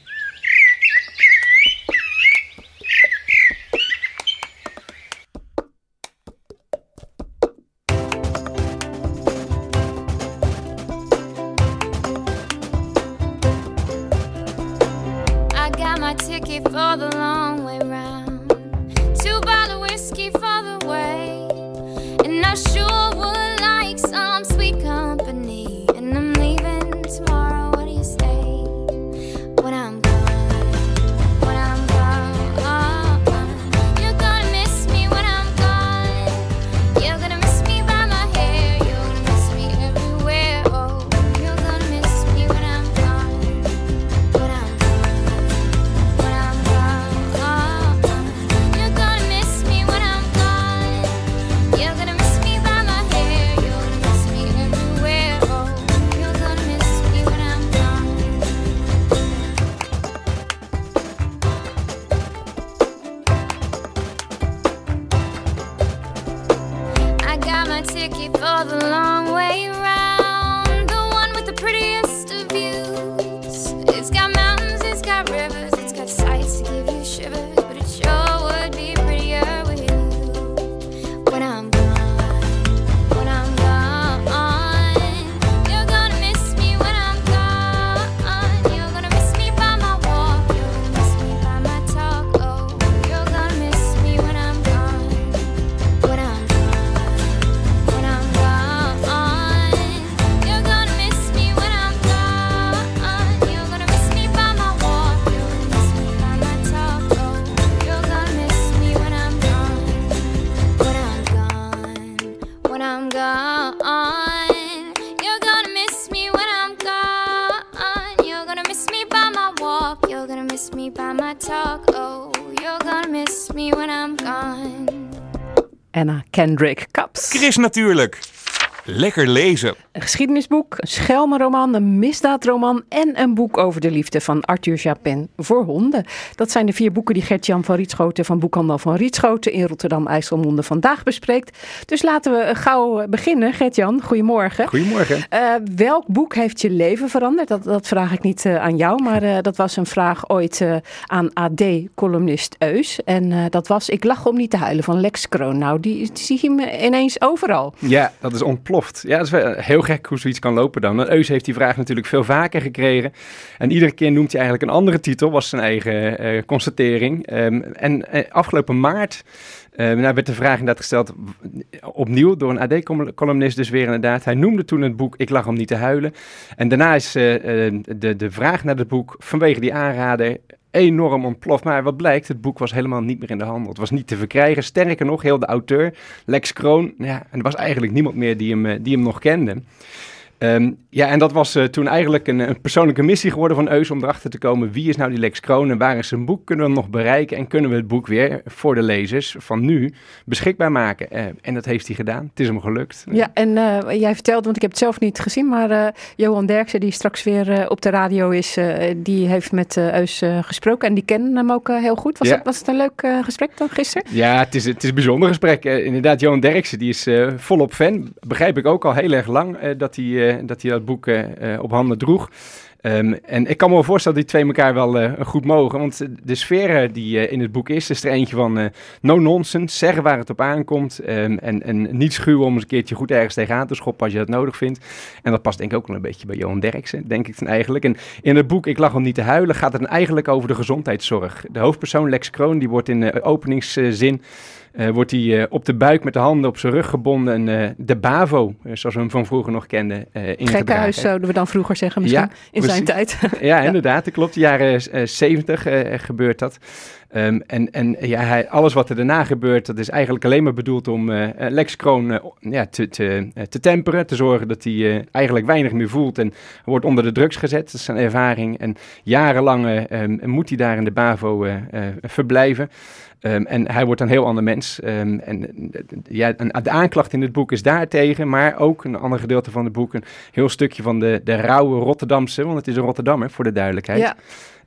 Kendrick Caps. Chris natuurlijk. Lekker lezen. Een geschiedenisboek, een schelmenroman, een misdaadroman en een boek over de liefde van Arthur Japin voor honden. Dat zijn de vier boeken die Gert-Jan van Rietschoten van Boekhandel van Rietschoten in Rotterdam-IJsselmonde vandaag bespreekt. Dus laten we gauw beginnen. Gert-Jan, goedemorgen. Goedemorgen. Eh, welk boek heeft je leven veranderd? Dat, dat vraag ik niet eh, aan jou, maar eh, dat was een vraag ooit eh, aan AD-columnist Eus. En eh, dat was Ik lach om niet te huilen van Lex Kroon. Nou, die, die zie je me ineens overal. Ja, dat is ontploft. Ja, dat is wel heel gek hoe zoiets kan lopen dan. Eus heeft die vraag natuurlijk veel vaker gekregen. En iedere keer noemt hij eigenlijk een andere titel, was zijn eigen eh, constatering. Ehm, en eh, afgelopen maart eh, nou werd de vraag inderdaad gesteld, opnieuw door een AD-columnist dus weer inderdaad. Hij noemde toen het boek Ik lag om niet te huilen. En daarna is eh, eh, de, de vraag naar het boek vanwege die aanrader enorm ontploft. Maar wat blijkt, het boek was helemaal niet meer in de handel. Het was niet te verkrijgen. Sterker nog, heel de auteur, Lex Kroon, ja, en er was eigenlijk niemand meer die hem, eh, die hem nog kende. Ehm, ja, en dat was eh, toen eigenlijk een, een persoonlijke missie geworden van Eus om erachter te komen wie is nou die Lex Kroon en waar is zijn boek, kunnen we hem nog bereiken en kunnen we het boek weer voor de lezers van nu beschikbaar maken. Eh, en dat heeft hij gedaan. Het is hem gelukt. Ja, en eh, jij vertelde, want ik heb het zelf niet gezien, maar eh, Johan Derksen, die straks weer op de radio is, die heeft met Eus gesproken en die kennen hem ook heel goed. Was, Ja. het, was het een leuk gesprek dan gisteren? Ja, het is, het is een bijzonder gesprek. Inderdaad, Johan Derksen, die is volop fan. Begrijp ik ook al heel erg lang dat, hij, eh, dat hij dat boek eh, eh, op handen droeg. Ehm, en ik kan me wel voorstellen dat die twee elkaar wel goed mogen. Want de sfeer die in het boek is, is er eentje van no nonsense, zeggen waar het op aankomt. ehm, en, en niet schuwen om eens een keertje goed ergens tegenaan te schoppen als je dat nodig vindt. En dat past denk ik ook wel een beetje bij Johan Derksen, denk ik dan eigenlijk. En in het boek Ik lag om niet te huilen gaat het eigenlijk over de gezondheidszorg. De hoofdpersoon Lex Kroon, die wordt in de openingszin... eh, wordt hij eh, op de buik met de handen op zijn rug gebonden en eh, de BAVO, zoals we hem van vroeger nog kenden, ingedragen Gekkenhuis zouden we dan vroeger zeggen misschien, in zijn tijd. ja, inderdaad. Dat klopt. De jaren 70 eh, gebeurt dat. Ehm, en en ja, hij, alles wat er daarna gebeurt, dat is eigenlijk alleen maar bedoeld om Lex Kroon ja, te, te, te temperen. Te zorgen dat hij eigenlijk weinig meer voelt. En wordt onder de drugs gezet. Dat is zijn ervaring. En jarenlang eh, ehm, moet hij daar in de BAVO verblijven. Ehm, en hij wordt een heel ander mens. Ehm, en ja, een- de aanklacht in het boek is daartegen, maar ook een ander gedeelte van het boek, een heel stukje van de, de rauwe Rotterdamse, want het is een Rotterdammer voor de duidelijkheid. Ja.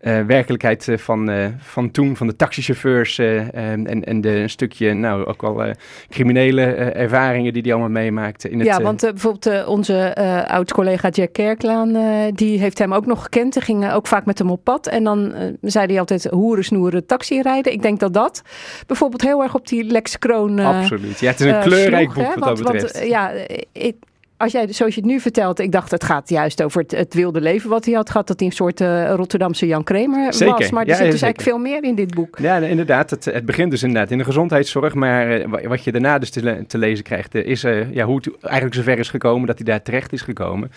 Eh, werkelijkheid eh, van, eh, van toen, van de taxichauffeurs eh, en, en, en de, een stukje, nou ook wel criminele ervaringen die hij allemaal meemaakte. In het, ja, want bijvoorbeeld onze oud-collega Jack Kerklaan, die heeft hem ook nog gekend. Hij ging ook vaak met hem op pad. En dan zei hij altijd hoeren, snoeren, taxi rijden. Ik denk dat dat bijvoorbeeld heel erg op die Lex Kroon eh, Absoluut. Ja, het is een eh, kleurrijk sloeg, boek wat dat betreft. Want, eh, ja, ik, als jij, zoals je het nu vertelt, ik dacht het gaat juist over het, het wilde leven wat hij had gehad. Dat hij een soort Rotterdamse Jan Kramer Zeker. was. Maar er Ja, zit ja, dus zeker. eigenlijk veel meer in dit boek. Ja, inderdaad. Het, het begint dus inderdaad in de gezondheidszorg. Maar wa- wat je daarna dus te, le- te lezen krijgt, is ja, hoe het eigenlijk zover is gekomen dat hij daar terecht is gekomen.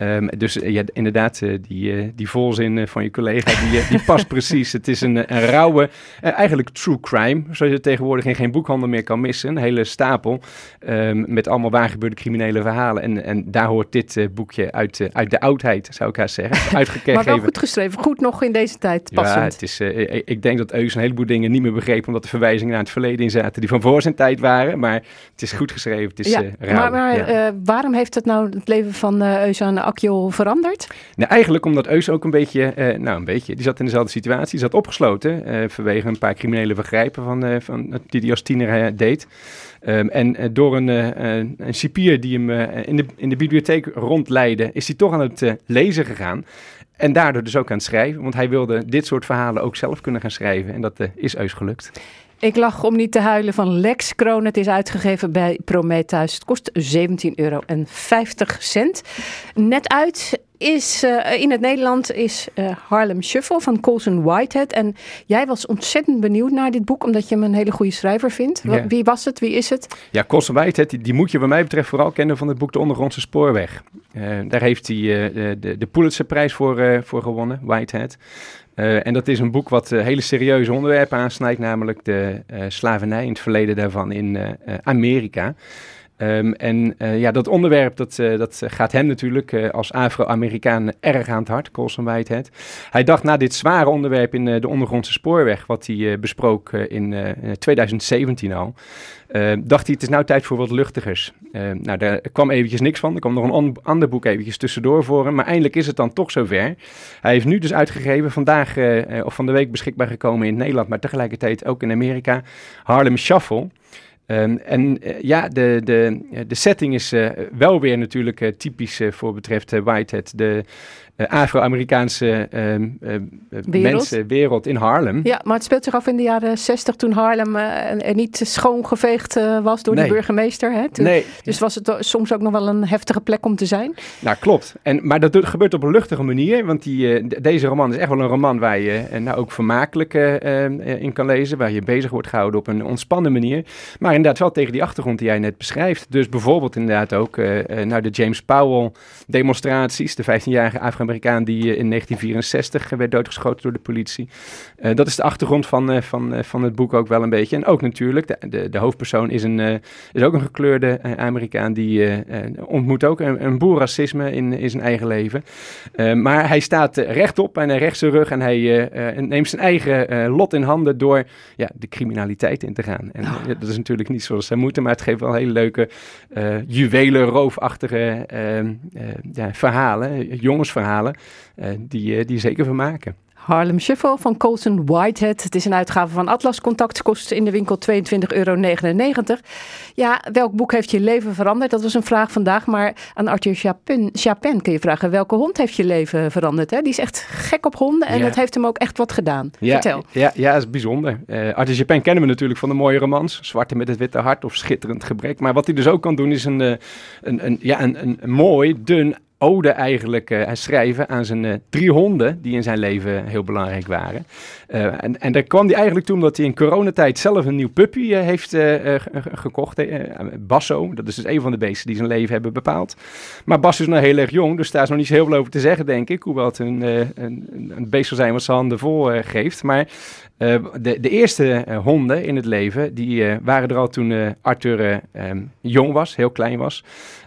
Ehm, dus eh, ja, inderdaad, eh, die, eh, die volzin van je collega, die, die past precies. Het is een, een rauwe, eigenlijk true crime, zoals je tegenwoordig in geen boekhandel meer kan missen. Een hele stapel ehm, met allemaal waargebeurde criminele verhalen. En, en daar hoort dit boekje uit, uit de oudheid, zou ik haast zeggen. Uitgegeven. Maar wel goed geschreven. Goed nog in deze tijd passend. Ja, het is, ik- denk dat Eus een heleboel dingen niet meer begreep, omdat er verwijzingen naar het verleden in zaten die van voor zijn tijd waren. Maar het is goed geschreven, het is ja, rauw. maar maar ja. waarom heeft het nou het leven van eh Eusaan Veranderd? Nou, eigenlijk omdat Eus ook een beetje, eh, nou een beetje, die zat in dezelfde situatie. Zat opgesloten eh, vanwege een paar criminele vergrijpen van, eh, van, die hij als tiener deed. Ehm, en door een, een, cipier die hem in, de, in de bibliotheek rondleidde, is hij toch aan het lezen gegaan. En daardoor dus ook aan het schrijven, want hij wilde dit soort verhalen ook zelf kunnen gaan schrijven. En dat is Eus gelukt. Ik lag om niet te huilen van Lex Kroon. Het is uitgegeven bij Prometheus. Het kost 17,50 euro. Net uit is eh, in het Nederland is eh, Harlem Shuffle van Colson Whitehead. En jij was ontzettend benieuwd naar dit boek, omdat je hem een hele goede schrijver vindt. Wie was het? Wie is het? Ja, Colson Whitehead, die, die moet je wat mij betreft vooral kennen van het boek De Ondergrondse Spoorweg. Eh, daar heeft hij de, de, Pulitzerprijs voor, voor gewonnen, Whitehead. Eh, en dat is een boek wat eh, hele serieuze onderwerpen aansnijdt, namelijk de eh, slavernij in het verleden daarvan in Amerika. Ehm, en eh, ja, dat onderwerp dat, eh, dat gaat hem natuurlijk eh, als Afro-Amerikaan erg aan het hart, Colson Whitehead. Hij dacht na dit zware onderwerp in de ondergrondse spoorweg, wat hij besprook in eh, 2017 al, dacht hij het is nou tijd voor wat luchtigers. Nou, daar kwam eventjes niks van. Er kwam nog een ander boek eventjes tussendoor voor hem, maar eindelijk is het dan toch zover. Hij heeft nu dus uitgegeven, vandaag of van de week beschikbaar gekomen in Nederland, maar tegelijkertijd ook in Amerika, Harlem Shuffle. Ehm, en eh, ja, de, de, de setting is eh, wel weer natuurlijk eh, typisch voor betreft eh, Whitehead. De Afro-Amerikaanse ehm, eh, eh, mensen, wereld in Harlem. Ja, maar het speelt zich af in de jaren 60 toen Harlem eh, er niet schoongeveegd eh, was door Nee. de burgemeester. Hè? Toen- Nee. Dus was het soms ook nog wel een heftige plek om te zijn. Nou, klopt. En, maar dat gebeurt op een luchtige manier. Want die, eh, deze roman is echt wel een roman waar je eh, nou ook vermakelijk eh, eh, in kan lezen. Waar je bezig wordt gehouden op een ontspannen manier. Maar in inderdaad wel tegen die achtergrond die jij net beschrijft. Dus bijvoorbeeld inderdaad ook naar de James Powell demonstraties. De 15-jarige Afro-Amerikaan die in 1964 werd doodgeschoten door de politie. dat is de achtergrond van, van, van het boek ook wel een beetje. En ook natuurlijk, de, de, de hoofdpersoon is, een, is ook een gekleurde Amerikaan. Die ontmoet ook een, een boel racisme in, in zijn eigen leven. maar hij staat rechtop en hij recht zijn rug en hij neemt zijn eigen lot in handen door ja, de criminaliteit in te gaan. En ja, dat is natuurlijk niet zoals zij moeten, maar het geeft wel hele leuke uh, juwelen, roofachtige uh, ja, verhalen, jongensverhalen, die, die zeker vermaken. Harlem Shuffle van Colson Whitehead. Het is een uitgave van Atlas. Contact kost in de winkel 22,99 euro. Ja, welk boek heeft je leven veranderd? Dat was een vraag vandaag. Maar aan Arthur Chapin, Chapin kun je vragen: welke hond heeft je leven veranderd? Hè? Die is echt gek op honden en het heeft hem ook echt wat gedaan. Ja, Vertel. Ja, ja, dat is bijzonder. Uh, Arthur Chapin kennen we natuurlijk van de mooie romans: Zwarte met het witte hart of Schitterend gebrek. Maar wat hij dus ook kan doen, is een, een, een, ja, een, een mooi, dun ode eigenlijk uh, schrijven aan zijn uh, drie honden die in zijn leven heel belangrijk waren. Uh, en, en daar kwam hij eigenlijk toe omdat hij in coronatijd zelf een nieuw puppy heeft gekocht. Basso, dat is dus een van de beesten die zijn leven hebben bepaald. Maar Basso is nog heel erg jong, dus daar is nog niet zo heel veel over te zeggen, denk ik. Hoewel het een, een, een beest zal zijn wat zijn handen vol geeft. Maar de, de, eerste honden in het leven, die waren er al toen Arthur um, jong was, heel klein was.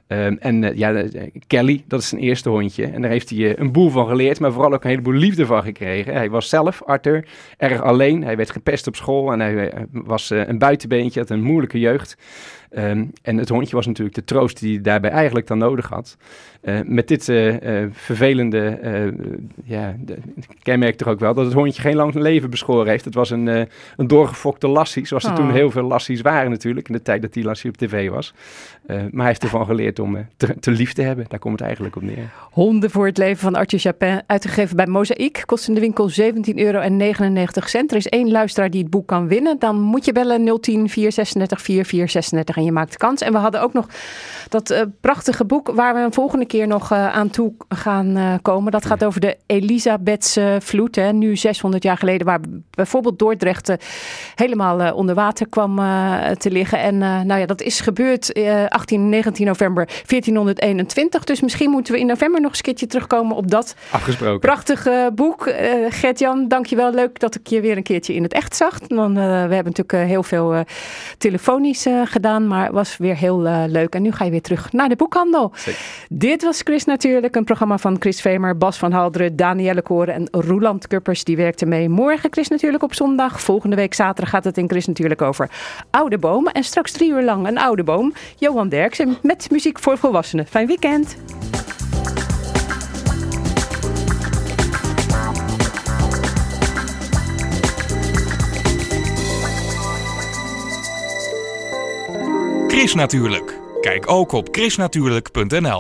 Um, en uh, ja, Kelly, dat is zijn eerste hondje. En daar heeft hij uh, een boel van geleerd, maar vooral ook een heleboel liefde van gekregen. Hij was zelf, Arthur, erg alleen. Hij werd gepest op school en hij was een buitenbeentje, had een moeilijke jeugd. Um, en het hondje was natuurlijk de troost die hij daarbij eigenlijk dan nodig had. Uh, met dit uh, uh, vervelende ja, kenmerk toch ook wel dat het hondje geen lang leven beschoren heeft. Het was een, een doorgefokte lassie, zoals er Oh. toen heel veel lassies waren natuurlijk, in de tijd dat die lassie op tv was. maar hij heeft ervan geleerd om te, te, lief te hebben. Daar komt het eigenlijk op neer. Honden voor het leven van Arthur Chapin, uitgegeven bij Mozaïek. Kost in de winkel 17,99 euro. Er is één luisteraar die het boek kan winnen. Dan moet je bellen 010 436 4436 en je maakt kans. En we hadden ook nog dat uh, prachtige boek waar we een volgende keer nog uh, aan toe gaan uh, komen. Dat gaat over de Elisabethse vloed. Hè, nu 600 jaar geleden, waar bijvoorbeeld Dordrecht helemaal onder water kwam te liggen. En nou ja, dat is gebeurd 18 19 november 1421. Dus misschien moeten we in november nog eens een keertje terugkomen op dat Afgesproken. prachtige boek. Gert-Jan, dankjewel. Leuk dat ik je weer een keertje in het echt zag. Dan, we hebben natuurlijk heel veel telefonisch gedaan, maar het was weer heel leuk. En nu ga je weer terug naar de boekhandel. Zeker. Dit was Chris Natuurlijk, een programma van Chris Vemer, Bas van Halderen, Danielle Koren en Roeland Kuppers. Die werkte mee. Morgen Chris Natuurlijk op zondag. Volgende week zaterdag gaat het in Chris Natuurlijk over oude bomen. En straks drie uur lang een oude boom. Johan Derksen met voor volwassenen. Fijn weekend. Chris Natuurlijk. Kijk ook op chrisnatuurlijk.nl